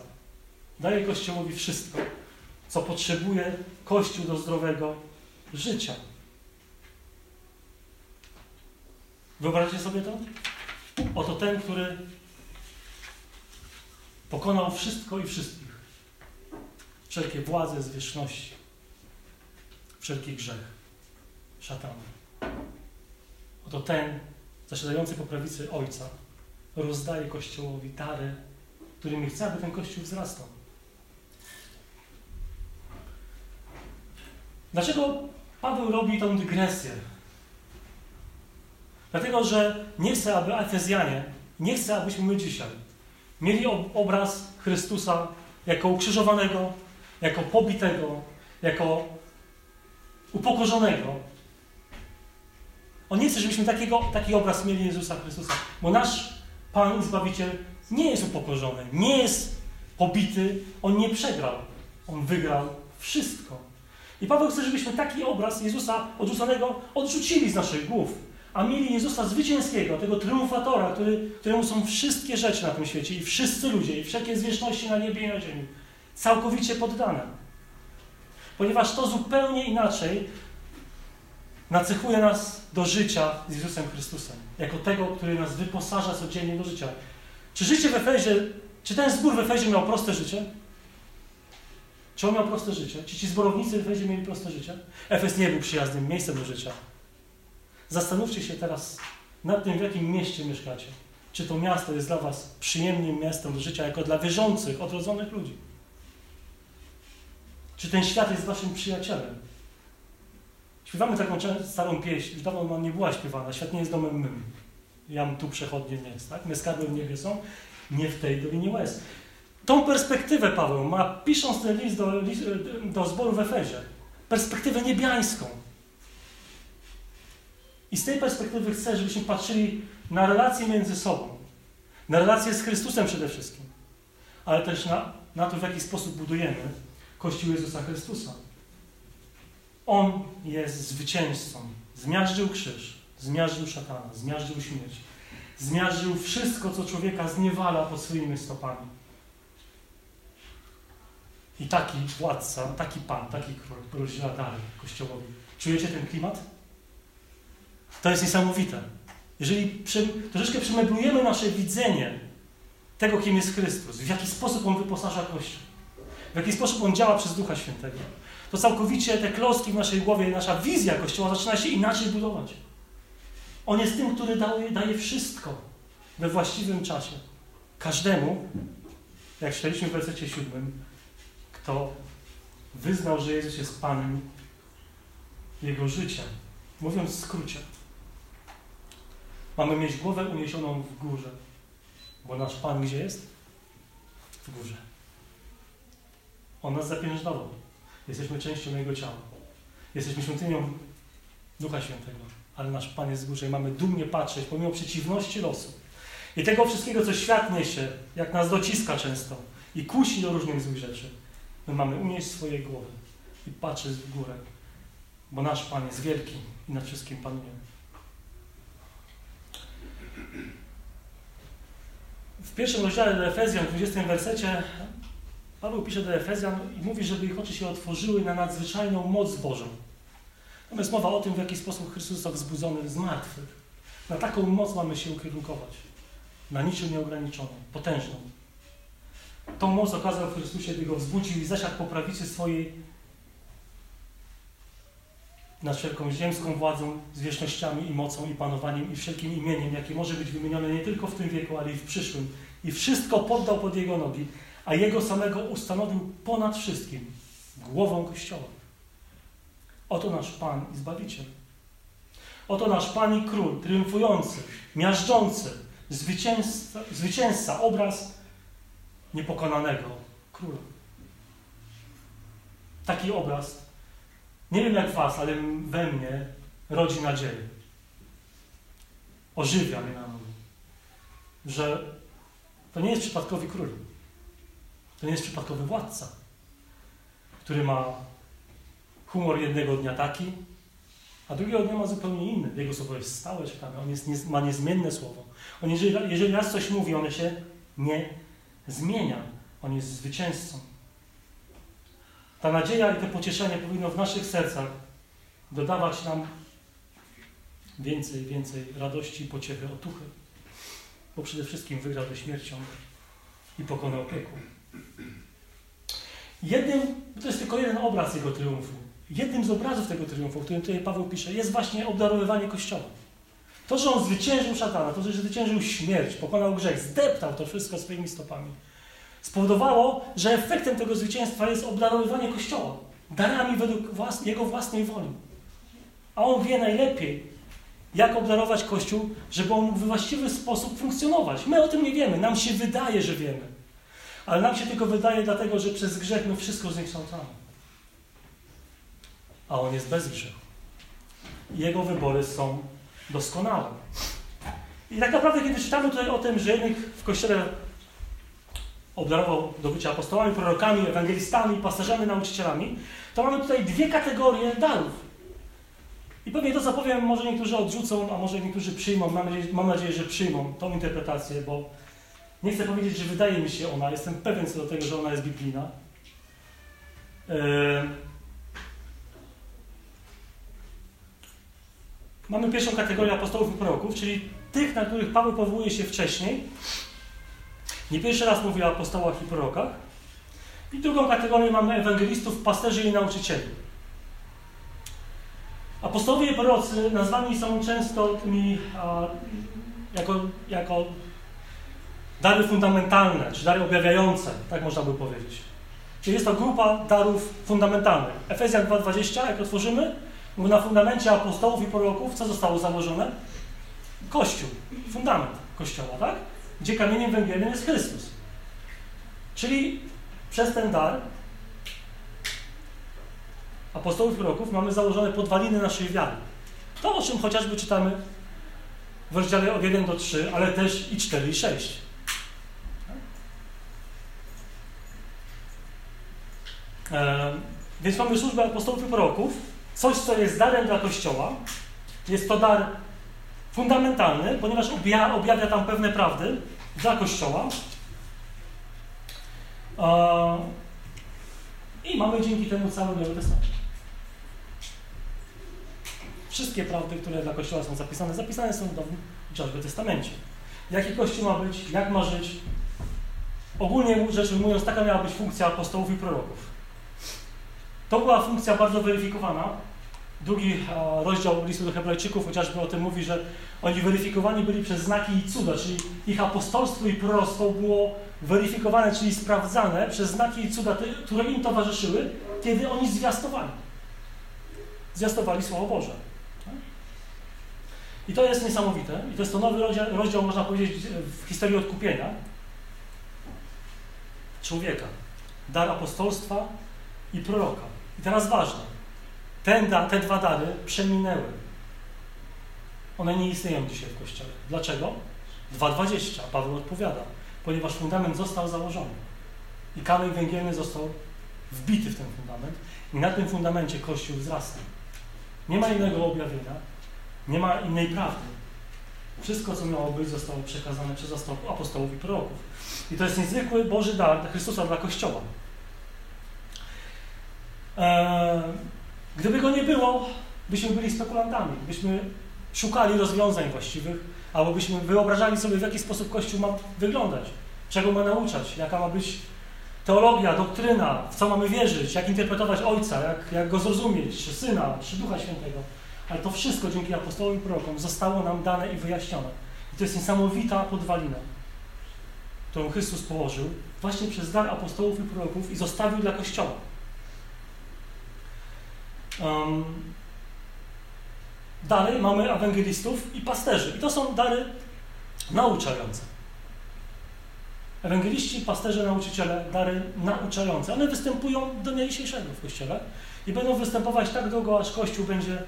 S1: daje Kościołowi wszystko, co potrzebuje Kościół do zdrowego życia. Wyobraźcie sobie to? Oto ten, który pokonał wszystko i wszystkich. Wszelkie władze, zwierzchności, wszelki grzech, szatana. Oto ten, zasiadający po prawicy Ojca, rozdaje Kościołowi dary, którymi chce, aby ten Kościół wzrastał. Dlaczego Paweł robi tą dygresję? Dlatego, że nie chce, aby Efezjanie, nie chce, abyśmy my dzisiaj mieli obraz Chrystusa jako ukrzyżowanego, jako pobitego, jako upokorzonego, on nie chce, żebyśmy takiego, taki obraz mieli Jezusa Chrystusa, bo nasz Pan i Zbawiciel nie jest upokorzony, nie jest pobity, On nie przegrał. On wygrał wszystko. I Paweł chce, żebyśmy taki obraz Jezusa odrzuconego odrzucili z naszych głów, a mieli Jezusa zwycięskiego, tego triumfatora, który, któremu są wszystkie rzeczy na tym świecie i wszyscy ludzie, i wszelkie zwierzchności na niebie i na ziemi, całkowicie poddane. Ponieważ to zupełnie inaczej nacechuje nas do życia z Jezusem Chrystusem, jako tego, który nas wyposaża codziennie do życia. Czy życie w Efezie, czy ten zbór w Efezie miał proste życie? Czy on miał proste życie? Czy ci zborownicy w Efezie mieli proste życie? Efes nie był przyjaznym miejscem do życia. Zastanówcie się teraz nad tym, w jakim mieście mieszkacie. Czy to miasto jest dla was przyjemnym miastem do życia, jako dla wierzących, odrodzonych ludzi? Czy ten świat jest waszym przyjacielem? Śpiewamy taką starą pieśń, już dawno nam nie była śpiewana, świat nie jest domem mym. Jam tu przechodnie nie jest, tak? My w niebie są, nie w tej dolinie łez. Tą perspektywę Paweł ma, pisząc ten list do, do zboru w Efezie. Perspektywę niebiańską. I z tej perspektywy chcę, żebyśmy patrzyli na relacje między sobą. Na relacje z Chrystusem przede wszystkim. Ale też na, na to, w jaki sposób budujemy Kościół Jezusa Chrystusa. On jest zwycięzcą. Zmiażdżył krzyż, zmiażdżył szatana, zmiażdżył śmierć. zmiażdżył wszystko, co człowieka zniewala pod swoimi stopami. I taki władca, taki pan, taki król rozdziela dalej Kościołowi. Czujecie ten klimat? To jest niesamowite. Jeżeli przy, troszeczkę przemeblujemy nasze widzenie tego, kim jest Chrystus, w jaki sposób On wyposaża Kościół, w jaki sposób On działa przez Ducha Świętego, to całkowicie te kloski w naszej głowie, nasza wizja Kościoła zaczyna się inaczej budować. On jest tym, który daje, daje wszystko we właściwym czasie. Każdemu, jak czytaliśmy w wersecie siódmym, kto wyznał, że Jezus jest Panem jego życia. Mówiąc w skrócie, mamy mieć głowę uniesioną w górze, bo nasz Pan gdzie jest? W górze. On nas zapiężnował. Jesteśmy częścią Jego ciała. Jesteśmy świątynią Ducha Świętego. Ale nasz Pan jest w górze i mamy dumnie patrzeć, pomimo przeciwności losu. I tego wszystkiego, co świat niesie, jak nas dociska często i kusi do różnych złych rzeczy. My mamy unieść swoje głowy i patrzeć w górę, bo nasz Pan jest wielki i nad wszystkim panuje. W pierwszym rozdziale do Efezjan, w 20 wersecie, Paweł pisze do Efezjan i mówi, żeby ich oczy się otworzyły na nadzwyczajną moc Bożą. Tam jest mowa o tym, w jaki sposób Chrystus został wzbudzony z martwych. Na taką moc mamy się ukierunkować. Na niczym nieograniczoną, potężną. Tą moc okazał w Chrystusie, gdy go wzbudził i zasiadł po prawicy swojej nad wszelką ziemską władzą, zwierzchnościami i mocą i panowaniem i wszelkim imieniem, jakie może być wymienione nie tylko w tym wieku, ale i w przyszłym. I wszystko poddał pod Jego nogi, a Jego samego ustanowił ponad wszystkim, głową Kościoła. Oto nasz Pan i Zbawiciel. Oto nasz Pan i Król, triumfujący, miażdżący, zwycięzca, zwycięzca obraz niepokonanego Króla. Taki obraz nie wiem jak was, ale we mnie rodzi nadzieję. Ożywia mnie na nowo. Że to nie jest przypadkowy król. To nie jest przypadkowy władca, który ma humor jednego dnia taki, a drugiego dnia ma zupełnie inny. Jego słowo jest stałe, czytamy. On jest, ma niezmienne słowo. On jeżeli, jeżeli raz coś mówi, ono się nie zmienia. On jest zwycięzcą. Ta nadzieja i to pocieszenie powinno w naszych sercach dodawać nam więcej, więcej radości, pociechy, otuchy. Bo przede wszystkim wygrał ze śmiercią i pokonał piekło. Jednym, to jest tylko jeden obraz jego triumfu. Jednym z obrazów tego triumfu, o którym tutaj Paweł pisze, jest właśnie obdarowywanie Kościoła. To, że on zwyciężył szatana, to, że zwyciężył śmierć, pokonał grzech, zdeptał to wszystko swoimi stopami spowodowało, że efektem tego zwycięstwa jest obdarowywanie Kościoła darami według włas jego własnej woli. A on wie najlepiej, jak obdarować Kościół, żeby on mógł w właściwy sposób funkcjonować. My o tym nie wiemy, nam się wydaje, że wiemy. Ale nam się tylko wydaje dlatego, że przez grzech my wszystko zniekształcamy. A on jest bez grzechu. Jego wybory są doskonałe. I tak naprawdę, kiedy czytamy tutaj o tym, że jednych w Kościele obdarował do bycia apostołami, prorokami, ewangelistami, pasażami, nauczycielami, to mamy tutaj dwie kategorie darów. I pewnie to, co powiem, może niektórzy odrzucą, a może niektórzy przyjmą. Mam nadzieję, mam nadzieję, że przyjmą tą interpretację, bo nie chcę powiedzieć, że wydaje mi się ona, jestem pewien co do tego, że ona jest biblijna. Yy... Mamy pierwszą kategorię apostołów i proroków, czyli tych, na których Paweł powołuje się wcześniej, nie pierwszy raz mówi o apostołach i prorokach. I drugą kategorię mamy ewangelistów, pasterzy i nauczycieli. Apostołowie i prorocy nazwani są często tymi a, jako, jako dary fundamentalne, czy dary objawiające, tak można by powiedzieć. Czyli jest to grupa darów fundamentalnych. Efezjan 2.20, jak otworzymy, na fundamencie apostołów i proroków co zostało założone? Kościół, fundament Kościoła, tak? gdzie kamieniem węgielnym jest Chrystus. Czyli przez ten dar apostołów i proroków mamy założone podwaliny naszej wiary. To, o czym chociażby czytamy w rozdziale od 1 do 3, ale też i 4 i 6. więc mamy służbę apostołów i proroków, coś, co jest darem dla Kościoła. Jest to dar fundamentalny, ponieważ objawia, tam pewne prawdy dla Kościoła. I mamy dzięki temu cały Nowy Testament. Wszystkie prawdy, które dla Kościoła są zapisane, zapisane są w Nowym Testamencie. Jaki Kościół ma być, jak ma żyć. Ogólnie rzecz ujmując, taka miała być funkcja apostołów i proroków. To była funkcja bardzo weryfikowana. Drugi rozdział listu do Hebrajczyków chociażby o tym mówi, że oni weryfikowani byli przez znaki i cuda, czyli ich apostolstwo i proroctwo było weryfikowane, czyli sprawdzane przez znaki i cuda, które im towarzyszyły, kiedy oni zwiastowali. Zwiastowali Słowo Boże. I to jest niesamowite. I to jest to nowy rozdział, rozdział można powiedzieć, w historii odkupienia człowieka. Dar apostolstwa i proroka. I teraz ważne. Ten, te dwa dary przeminęły. One nie istnieją dzisiaj w Kościele. Dlaczego? 2.20. Paweł odpowiada. Ponieważ fundament został założony. I kamień węgielny został wbity w ten fundament. I na tym fundamencie Kościół wzrasta. Nie ma innego objawienia. Nie ma innej prawdy. Wszystko, co miało być, zostało przekazane przez apostołów i proroków. I to jest niezwykły Boży dar Chrystusa, dla Kościoła. Eee, gdyby go nie było, byśmy byli spekulantami, byśmy szukali rozwiązań właściwych, albo byśmy wyobrażali sobie, w jaki sposób Kościół ma wyglądać, czego ma nauczać, jaka ma być teologia, doktryna, w co mamy wierzyć, jak interpretować Ojca, jak, jak go zrozumieć, czy Syna, czy Ducha Świętego. Ale to wszystko dzięki apostołom i prorokom zostało nam dane i wyjaśnione. I to jest niesamowita podwalina, którą Chrystus położył właśnie przez dar apostołów i proroków i zostawił dla Kościoła. Um, dalej mamy ewangelistów i pasterzy. I to są dary nauczające. Ewangeliści, pasterze, nauczyciele, dary nauczające. One występują do dnia dzisiejszego w Kościele i będą występować tak długo, aż Kościół będzie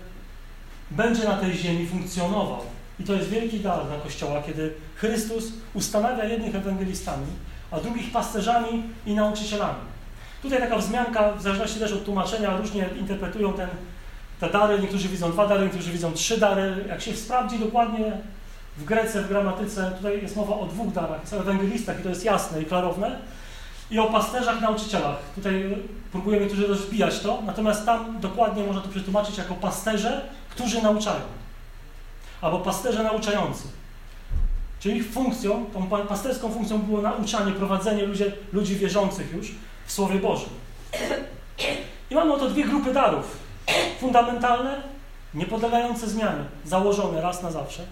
S1: będzie na tej ziemi funkcjonował. I to jest wielki dar dla Kościoła, kiedy Chrystus ustanawia jednych ewangelistami, a drugich pasterzami i nauczycielami. Tutaj taka wzmianka, w zależności też od tłumaczenia, różnie interpretują ten, te dary. Niektórzy widzą dwa dary, niektórzy widzą trzy dary. Jak się sprawdzi dokładnie w Grece, w gramatyce, tutaj jest mowa o dwóch darach. Jest o ewangelistach i to jest jasne i klarowne. I o pasterzach, nauczycielach. Tutaj próbujemy niektórzy rozbijać to, natomiast tam dokładnie można to przetłumaczyć jako pasterze którzy nauczają. Albo pasterze nauczający. Czyli ich funkcją, tą pasterską funkcją było nauczanie, prowadzenie ludzi, ludzi wierzących już w Słowie Bożym. I mamy oto dwie grupy darów. Fundamentalne, niepodlegające zmianie, założone raz na zawsze.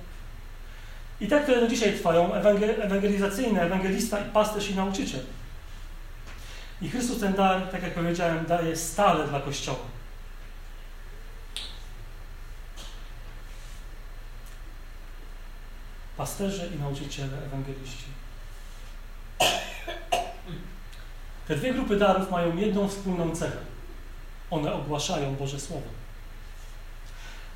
S1: I te, które do dzisiaj trwają, ewangelizacyjne, ewangelista pasterz i nauczyciel. I Chrystus ten dar, tak jak powiedziałem, daje stale dla Kościoła. pasterze i nauczyciele, ewangeliści. Te dwie grupy darów mają jedną wspólną cechę. One ogłaszają Boże Słowo.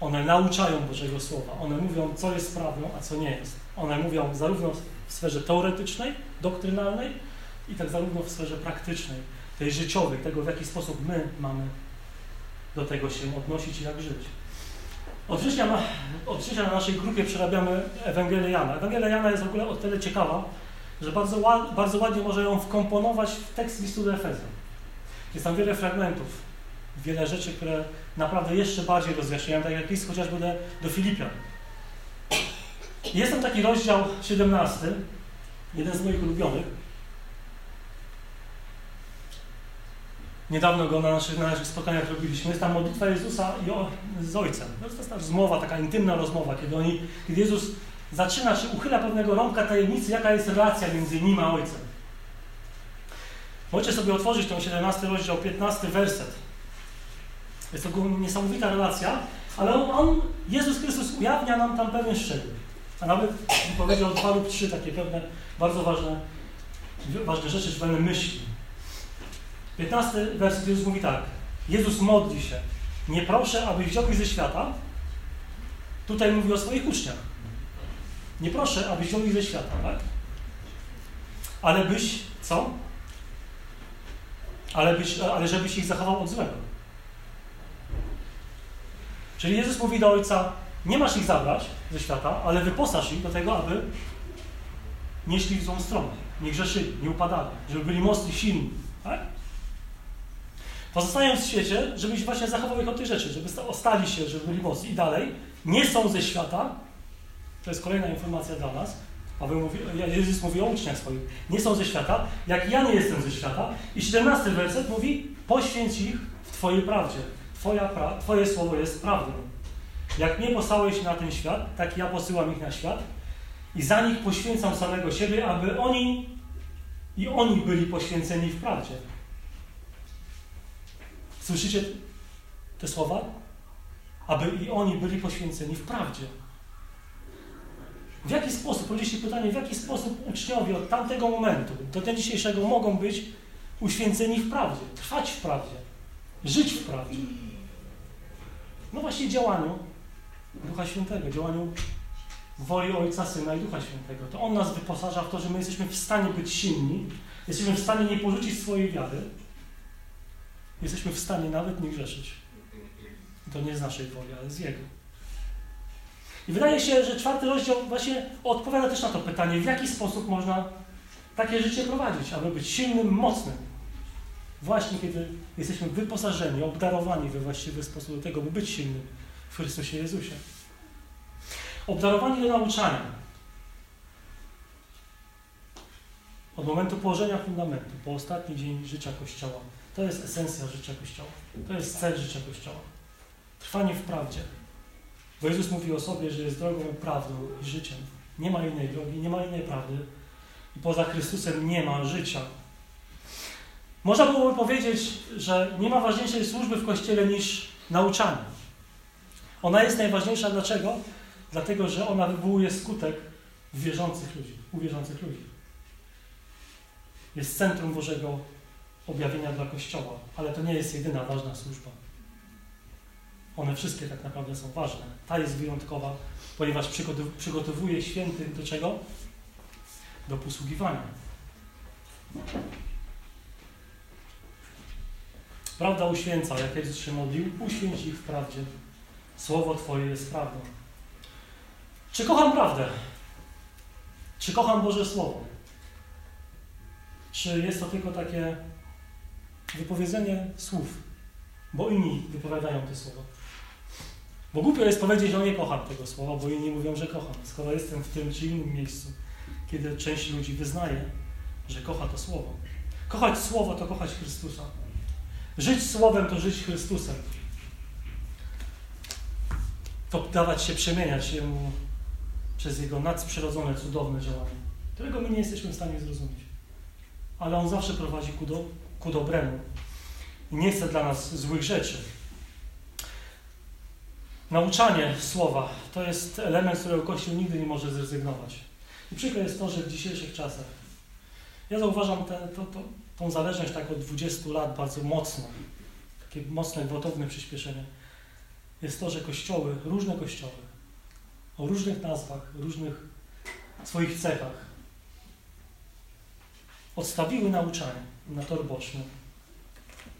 S1: One nauczają Bożego Słowa. One mówią, co jest prawdą, a co nie jest. One mówią zarówno w sferze teoretycznej, doktrynalnej, i tak zarówno w sferze praktycznej, tej życiowej, tego w jaki sposób my mamy do tego się odnosić i jak żyć. Od września, na, od na naszej grupie przerabiamy Ewangelię Jana. Ewangelia Jana jest w ogóle o tyle ciekawa, że bardzo, bardzo ładnie może ją wkomponować w tekst listu do Efezjan. Jest tam wiele fragmentów, wiele rzeczy, które naprawdę jeszcze bardziej rozjaśniają, tak jak list chociażby do, do Filipian. Jest tam taki rozdział 17, jeden z moich ulubionych, Niedawno go na naszych, na naszych spotkaniach robiliśmy. Jest tam modlitwa Jezusa i o, z Ojcem. To jest ta rozmowa, taka intymna rozmowa, kiedy, oni, kiedy Jezus zaczyna, czy uchyla pewnego rąbka tajemnicy, jaka jest relacja między Nim a Ojcem. Możecie sobie otworzyć ten 17 rozdział, 15 werset. Jest to niesamowita relacja, ale on, Jezus Chrystus ujawnia nam tam pewien szczegół. A nawet powiedział dwa lub trzy takie pewne, bardzo ważne, ważne rzeczy, czy pewne myśli. 15 werset Jezus mówi tak. Jezus modli się. Nie proszę, abyś wziął ze świata. Tutaj mówi o swoich uczniach. Nie proszę, abyś wziął ich ze świata, tak? Ale byś, co? Ale, byś, ale żebyś ich zachował od złego. Czyli Jezus mówi do Ojca, nie masz ich zabrać ze świata, ale wyposaż ich do tego, aby nie szli w złą stronę, nie grzeszyli, nie upadali, żeby byli mocni, silni. Tak? Pozostając w świecie, żebyś właśnie zachował ich od tej rzeczy, żeby ostali się, żeby byli mocni. I dalej, nie są ze świata, to jest kolejna informacja dla nas, Paweł mówi, Jezus mówi o uczniach swoich, nie są ze świata, jak ja nie jestem ze świata. I 17 werset mówi, poświęć ich w Twojej prawdzie. Twoja pra twoje słowo jest prawdą. Jak mnie posłałeś na ten świat, tak ja posyłam ich na świat i za nich poświęcam samego siebie, aby oni i oni byli poświęceni w prawdzie. Słyszycie te słowa? Aby i oni byli poświęceni w prawdzie. W jaki sposób, powiedzieliście pytanie, w jaki sposób uczniowie od tamtego momentu do dnia dzisiejszego mogą być uświęceni w prawdzie, trwać w prawdzie, żyć w prawdzie? No właśnie działaniu Ducha Świętego, działaniu woli Ojca, Syna i Ducha Świętego. To On nas wyposaża w to, że my jesteśmy w stanie być silni, jesteśmy w stanie nie porzucić swojej wiary, jesteśmy w stanie nawet nie grzeszyć. I to nie z naszej woli, ale z Jego. I wydaje się, że czwarty rozdział właśnie odpowiada też na to pytanie, w jaki sposób można takie życie prowadzić, aby być silnym, mocnym. Właśnie kiedy jesteśmy wyposażeni, obdarowani we właściwy sposób do tego, by być silnym w Chrystusie Jezusie. Obdarowani do nauczania. Od momentu położenia fundamentu, po ostatni dzień życia Kościoła. To jest esencja życia Kościoła. To jest cel życia Kościoła. Trwanie w prawdzie. Bo Jezus mówi o sobie, że jest drogą, prawdą i życiem. Nie ma innej drogi, nie ma innej prawdy. I poza Chrystusem nie ma życia. Można byłoby powiedzieć, że nie ma ważniejszej służby w Kościele niż nauczanie. Ona jest najważniejsza dlaczego? Dlatego, że ona wywołuje skutek w wierzących ludzi, u wierzących ludzi. Jest centrum Bożego objawienia dla Kościoła, ale to nie jest jedyna ważna służba. One wszystkie tak naprawdę są ważne. Ta jest wyjątkowa, ponieważ przygotowuje świętych do czego? Do posługiwania. Prawda uświęca, jak Jezus się modlił, uświęć ich w prawdzie. Słowo Twoje jest prawdą. Czy kocham prawdę? Czy kocham Boże Słowo? Czy jest to tylko takie wypowiedzenie słów, bo inni wypowiadają te słowa? Bo głupio jest powiedzieć, że nie kocham tego słowa, bo inni mówią, że kocham. Skoro jestem w tym czy innym miejscu, kiedy część ludzi wyznaje, że kocha to słowo. Kochać słowo to kochać Chrystusa. Żyć słowem to żyć Chrystusem. To dawać się, przemieniać się mu przez Jego nadprzyrodzone, cudowne działanie, którego my nie jesteśmy w stanie zrozumieć. Ale On zawsze prowadzi ku, do, ku dobremu i nie chce dla nas złych rzeczy. Nauczanie słowa to jest element, z którego Kościół nigdy nie może zrezygnować. I przykre jest to, że w dzisiejszych czasach ja zauważam to, tą zależność tak od 20 lat bardzo mocno, takie mocne, gwałtowne przyspieszenie, jest to, że kościoły, różne kościoły, o różnych nazwach, różnych swoich cechach, odstawiły nauczanie na tor boczny,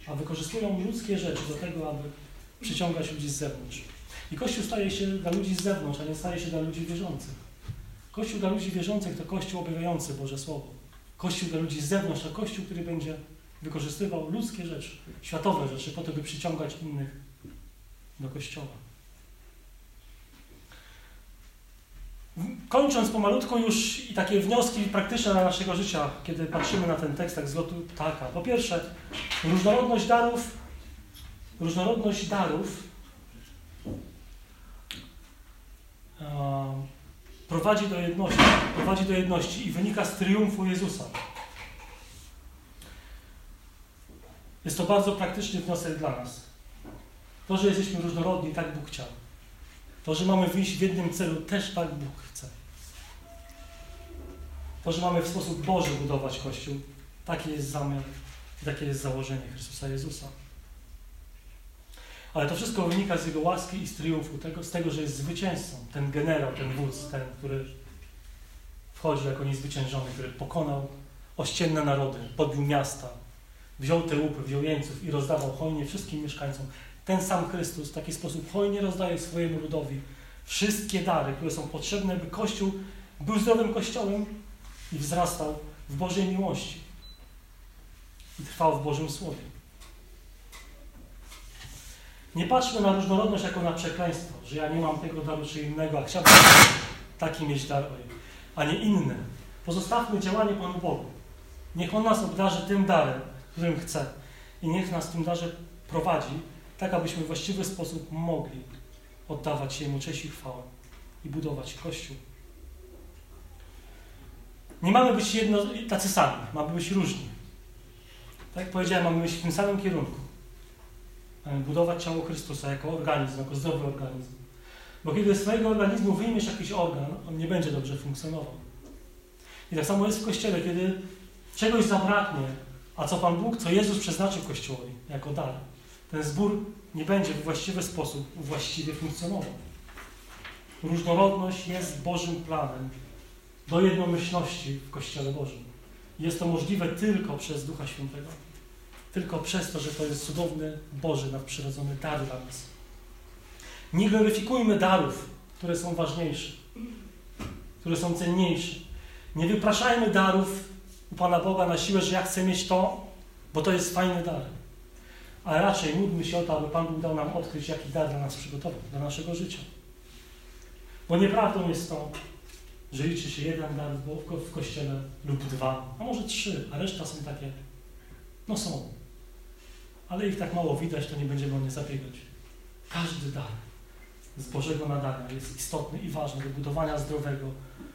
S1: a wykorzystują ludzkie rzeczy do tego, aby przyciągać ludzi z zewnątrz. I Kościół staje się dla ludzi z zewnątrz, a nie staje się dla ludzi wierzących. Kościół dla ludzi wierzących to Kościół objawiający Boże Słowo. Kościół dla ludzi z zewnątrz to Kościół, który będzie wykorzystywał ludzkie rzeczy, światowe rzeczy, po to, by przyciągać innych do Kościoła. Kończąc pomalutku już i takie wnioski praktyczne dla naszego życia, kiedy patrzymy na ten tekst tak z lotu ptaka. Po pierwsze, różnorodność darów, różnorodność darów prowadzi do jedności, prowadzi do jedności i wynika z triumfu Jezusa. Jest to bardzo praktyczny wniosek dla nas. To, że jesteśmy różnorodni, tak Bóg chciał. To, że mamy wyjść w jednym celu, też tak Bóg chce. To, że mamy w sposób Boży budować Kościół, taki jest zamiar, takie jest założenie Chrystusa Jezusa. Ale to wszystko wynika z Jego łaski i z triumfu, tego, z tego, że jest zwycięzcą. Ten generał, ten wódz, ten, który wchodzi jako niezwyciężony, który pokonał ościenne narody, podbił miasta, wziął te łupy, wziął jeńców i rozdawał hojnie wszystkim mieszkańcom. Ten sam Chrystus w taki sposób hojnie rozdaje swojemu ludowi Wszystkie dary, które są potrzebne, by Kościół był zdrowym Kościołem i wzrastał w Bożej miłości i trwał w Bożym Słowie. Nie patrzmy na różnorodność jako na przekleństwo, że ja nie mam tego daru czy innego, a chciałbym taki mieć dar, a nie inny. Pozostawmy działanie Panu Bogu. Niech On nas obdarzy tym darem, którym chce. I niech nas tym darze prowadzi, tak abyśmy w właściwy sposób mogli oddawać Jemu cześć i chwałę i budować Kościół. Nie mamy być jedno, tacy sami, mamy być różni. Tak jak powiedziałem, mamy być w tym samym kierunku. Mamy budować ciało Chrystusa jako organizm, jako zdrowy organizm. Bo kiedy z swojego organizmu wyjmiesz jakiś organ, on nie będzie dobrze funkcjonował. I tak samo jest w Kościele, kiedy czegoś zabraknie, a co Pan Bóg, co Jezus przeznaczył Kościołowi jako dar, ten zbór nie będzie w właściwy sposób właściwie funkcjonował. Różnorodność jest Bożym planem do jednomyślności w Kościele Bożym. Jest to możliwe tylko przez Ducha Świętego. Tylko przez to, że to jest cudowny Boży, nadprzyrodzony dar dla nas. Nie gloryfikujmy darów, które są ważniejsze, które są cenniejsze. Nie wypraszajmy darów u Pana Boga na siłę, że ja chcę mieć to, bo to jest fajny dar. Ale raczej módlmy się o to, aby Pan Bóg dał nam odkryć, jaki dar dla nas przygotował, dla naszego życia. Bo nieprawdą jest to, że liczy się jeden dar w kościele lub dwa, a może trzy, a reszta są takie, no są. Ale ich tak mało widać, to nie będziemy o nie zabiegać. Każdy dar z Bożego nadania jest istotny i ważny do budowania zdrowego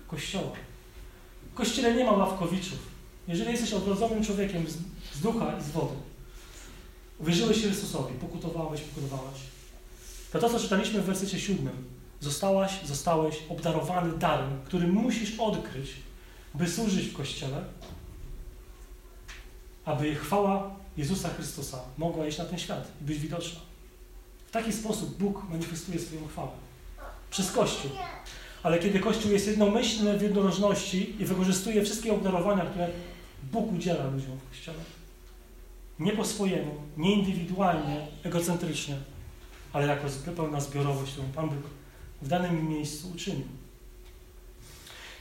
S1: Kościoła. W Kościele nie ma ławkowiczów. Jeżeli jesteś odrodzonym człowiekiem z ducha i z wody, uwierzyłeś Chrystusowi, pokutowałeś, pokutowałaś, to to, co czytaliśmy w wersecie siódmym, zostałaś, zostałeś obdarowany darem, który musisz odkryć, by służyć w Kościele, aby chwała Jezusa Chrystusa mogła iść na ten świat i być widoczna. W taki sposób Bóg manifestuje swoją chwałę. Przez Kościół. Ale kiedy Kościół jest jednomyślny w jednorożności i wykorzystuje wszystkie obdarowania, które Bóg udziela ludziom w Kościele, nie po swojemu, nie indywidualnie, egocentrycznie, ale jako pełna zbiorowość, którą Pan Bóg w danym miejscu uczynił.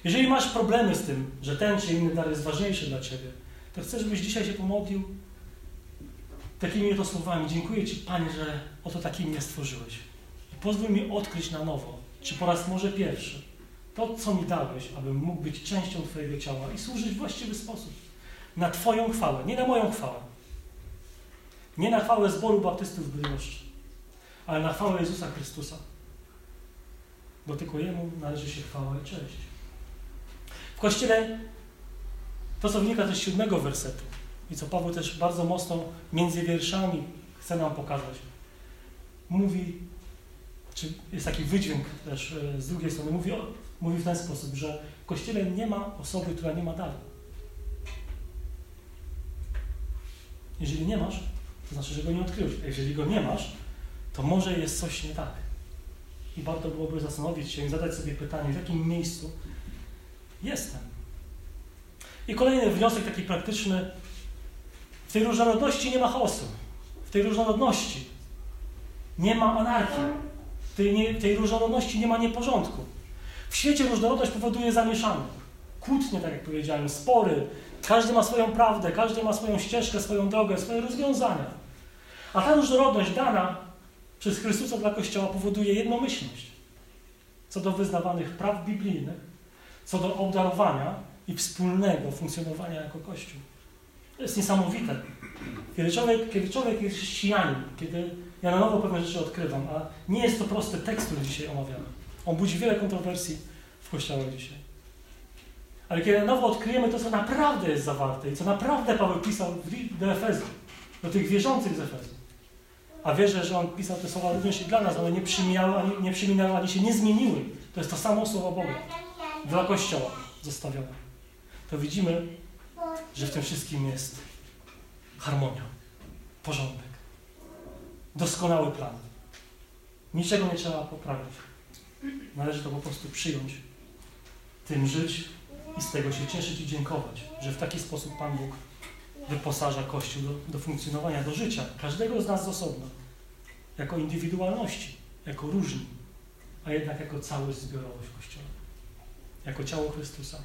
S1: Jeżeli masz problemy z tym, że ten czy inny dar jest ważniejszy dla Ciebie, to chcę, żebyś dzisiaj się pomodlił takimi oto słowami. Dziękuję Ci, Panie, że oto takim mnie stworzyłeś. I pozwól mi odkryć na nowo, czy po raz może pierwszy, to, co mi dałeś, abym mógł być częścią Twojego ciała i służyć w właściwy sposób. Na Twoją chwałę, nie na moją chwałę. Nie na chwałę zboru baptystów w Bydgoszczy, ale na chwałę Jezusa Chrystusa. Bo tylko Jemu należy się chwała i cześć. W Kościele to, co wynika ze siódmego wersetu i co Paweł też bardzo mocno między wierszami chce nam pokazać, mówi, czy jest taki wydźwięk też e, z drugiej strony, mówi, mówi w ten sposób, że w Kościele nie ma osoby, która nie ma daru. Jeżeli nie masz, to znaczy, że go nie odkryłeś. A jeżeli go nie masz, to może jest coś nie tak. I warto byłoby zastanowić się i zadać sobie pytanie, w jakim miejscu jestem. I kolejny wniosek taki praktyczny. W tej różnorodności nie ma chaosu. W tej różnorodności nie ma anarchii. W tej, nie, w tej różnorodności nie ma nieporządku. W świecie różnorodność powoduje zamieszanie. Kłótnie, tak jak powiedziałem, spory. Każdy ma swoją prawdę, każdy ma swoją ścieżkę, swoją drogę, swoje rozwiązania. A ta różnorodność dana przez Chrystusa dla Kościoła powoduje jednomyślność co do wyznawanych praw biblijnych, co do obdarowania i wspólnego funkcjonowania jako Kościół. To jest niesamowite. Kiedy człowiek, kiedy człowiek jest chrześcijanin, kiedy ja na nowo pewne rzeczy odkrywam, a nie jest to prosty tekst, który dzisiaj omawiamy. On budzi wiele kontrowersji w Kościołach dzisiaj. Ale kiedy na nowo odkryjemy to, co naprawdę jest zawarte i co naprawdę Paweł pisał do Efezu, do tych wierzących z Efezu, a wierzę, że on pisał te słowa również i dla nas, one nie przyminały, ani, nie przyminały, ani się nie zmieniły. To jest to samo słowo Boga dla Kościoła zostawione. To widzimy, że w tym wszystkim jest harmonia, porządek, doskonały plan. Niczego nie trzeba poprawić. Należy to po prostu przyjąć, tym żyć i z tego się cieszyć i dziękować, że w taki sposób Pan Bóg wyposaża Kościół do, do funkcjonowania, do życia każdego z nas z osobna, jako indywidualności, jako różni, a jednak jako całość zbiorowość Kościoła, jako ciało Chrystusa.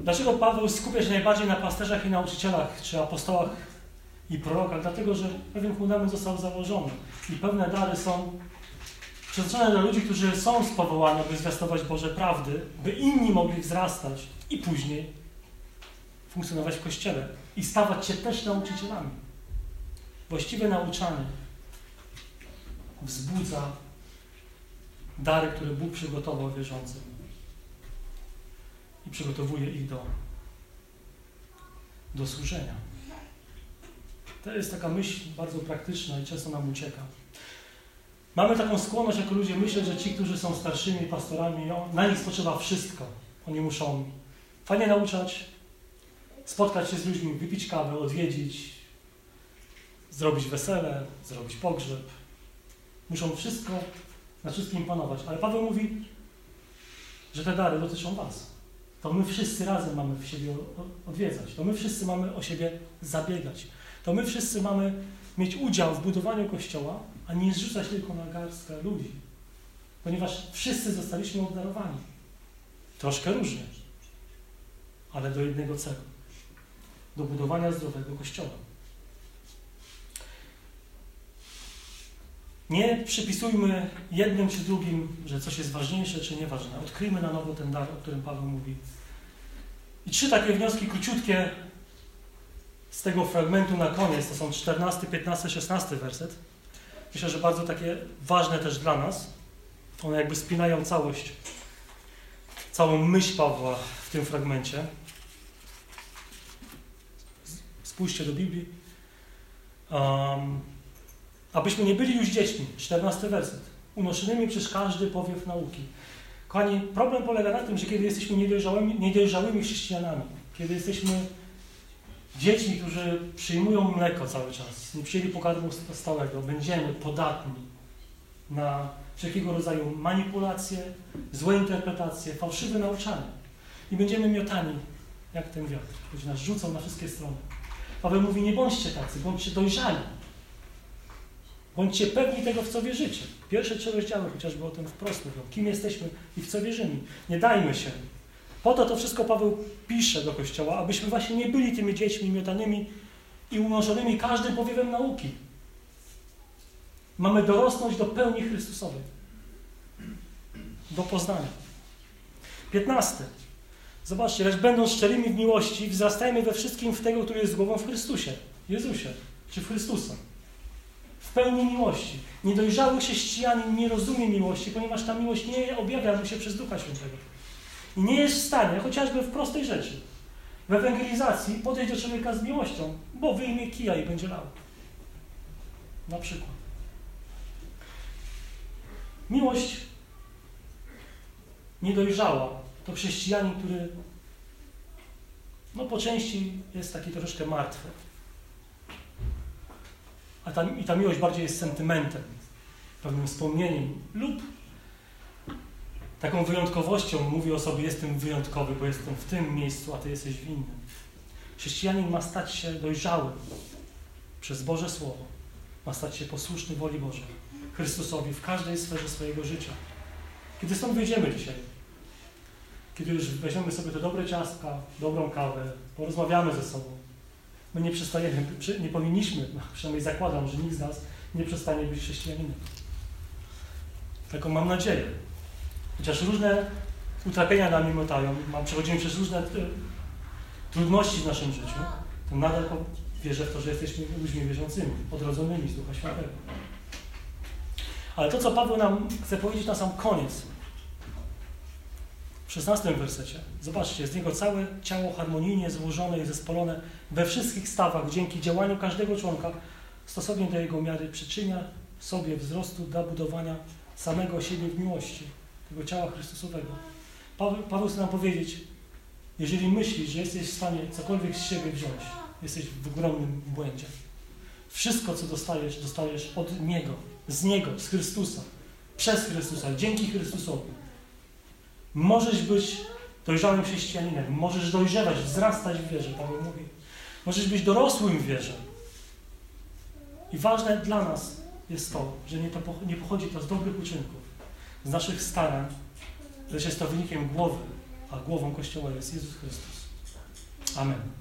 S1: Dlaczego Paweł skupia się najbardziej na pasterzach i nauczycielach, czy apostołach i prorokach? Dlatego, że pewien fundament został założony i pewne dary są przeznaczone dla ludzi, którzy są z powołania, by zwiastować Boże prawdy, by inni mogli wzrastać i później funkcjonować w Kościele i stawać się też nauczycielami. Właściwe nauczanie wzbudza dary, które Bóg przygotował wierzącym i przygotowuje ich do, do służenia. To jest taka myśl bardzo praktyczna i często nam ucieka. Mamy taką skłonność jako ludzie myśleć, że ci, którzy są starszymi pastorami, na nich spoczywa wszystko. Oni muszą fajnie nauczać, spotkać się z ludźmi, wypić kawę, odwiedzić, zrobić wesele, zrobić pogrzeb. Muszą wszystko, na wszystkim panować. Ale Paweł mówi, że te dary dotyczą Was. To my wszyscy razem mamy w siebie odwiedzać. To my wszyscy mamy o siebie zabiegać. To my wszyscy mamy mieć udział w budowaniu Kościoła, a nie zrzucać tylko na garstkę ludzi. Ponieważ wszyscy zostaliśmy obdarowani. Troszkę różnie, ale do jednego celu. Do budowania zdrowego Kościoła. Nie przypisujmy jednym czy drugim, że coś jest ważniejsze czy nieważne. Odkryjmy na nowo ten dar, o którym Paweł mówi. I trzy takie wnioski króciutkie z tego fragmentu na koniec. To są 14, 15, 16 werset. Myślę, że bardzo takie ważne też dla nas. One jakby spinają całość, całą myśl Pawła w tym fragmencie. Spójrzcie do Biblii. Um, abyśmy nie byli już dziećmi. 14 werset. Unoszonymi przez każdy powiew nauki. Kochani, problem polega na tym, że kiedy jesteśmy niedojrzałymi, niedojrzałymi chrześcijanami, kiedy jesteśmy dziećmi, którzy przyjmują mleko cały czas, nie przyjęli pokarmu stałego, będziemy podatni na wszelkiego rodzaju manipulacje, złe interpretacje, fałszywe nauczanie. I będziemy miotani jak ten wiatr, który nas rzucą na wszystkie strony. Paweł mówi, nie bądźcie tacy, bądźcie dojrzali. Bądźcie pewni tego, w co wierzycie. Pierwsze trzy rozdziały chociażby o tym wprost mówią. Kim jesteśmy i w co wierzymy. Nie dajmy się. Po to to wszystko Paweł pisze do Kościoła, abyśmy właśnie nie byli tymi dziećmi miotanymi i unoszonymi każdym powiewem nauki. Mamy dorosnąć do pełni Chrystusowej. Do poznania. 15. Zobaczcie, lecz będąc szczerymi w miłości, wzrastajmy we wszystkim w tego, który jest głową w Chrystusie. Jezusie, czy w Chrystusa pełni miłości. Niedojrzały chrześcijanin nie rozumie miłości, ponieważ ta miłość nie objawia mu się przez Ducha Świętego. I nie jest w stanie, chociażby w prostej rzeczy, w ewangelizacji podejść do człowieka z miłością, bo wyjmie kija i będzie lał. Na przykład. Miłość niedojrzała to chrześcijanin, który no po części jest taki troszeczkę martwy. A ta, I ta miłość bardziej jest sentymentem, pewnym wspomnieniem lub taką wyjątkowością mówi o sobie, jestem wyjątkowy, bo jestem w tym miejscu, a ty jesteś w innym. Chrześcijanin ma stać się dojrzałym przez Boże Słowo. Ma stać się posłuszny woli Bożej, Chrystusowi w każdej sferze swojego życia. Kiedy stąd wyjdziemy dzisiaj, kiedy już weźmiemy sobie te dobre ciastka, dobrą kawę, porozmawiamy ze sobą, My nie przestajemy, nie powinniśmy, no przynajmniej zakładam, że nikt z nas nie przestanie być chrześcijaninem. Taką mam nadzieję. Chociaż różne utrapienia nami miotają, przechodzimy przez różne e, trudności w naszym życiu, to nadal wierzę w to, że jesteśmy ludźmi wierzącymi, odrodzonymi z Ducha Świętego. Ale to, co Paweł nam chce powiedzieć na sam koniec, w 16 wersecie. Zobaczcie, z niego całe ciało harmonijnie złożone i zespolone we wszystkich stawach dzięki działaniu każdego członka stosownie do jego miary przyczynia sobie wzrostu dla budowania samego siebie w miłości, tego ciała Chrystusowego. Paweł, Paweł chce nam powiedzieć, jeżeli myślisz, że jesteś w stanie cokolwiek z siebie wziąć, jesteś w ogromnym błędzie. Wszystko, co dostajesz, dostajesz od Niego, z Niego, z Chrystusa, przez Chrystusa, dzięki Chrystusowi. Możesz być dojrzałym chrześcijaninem, możesz dojrzewać, wzrastać w wierze, Paweł mówi. Możesz być dorosłym w wierze. I ważne dla nas jest to, że nie, to, nie pochodzi to z dobrych uczynków, z naszych starań, lecz jest to wynikiem głowy, a głową Kościoła jest Jezus Chrystus. Amen.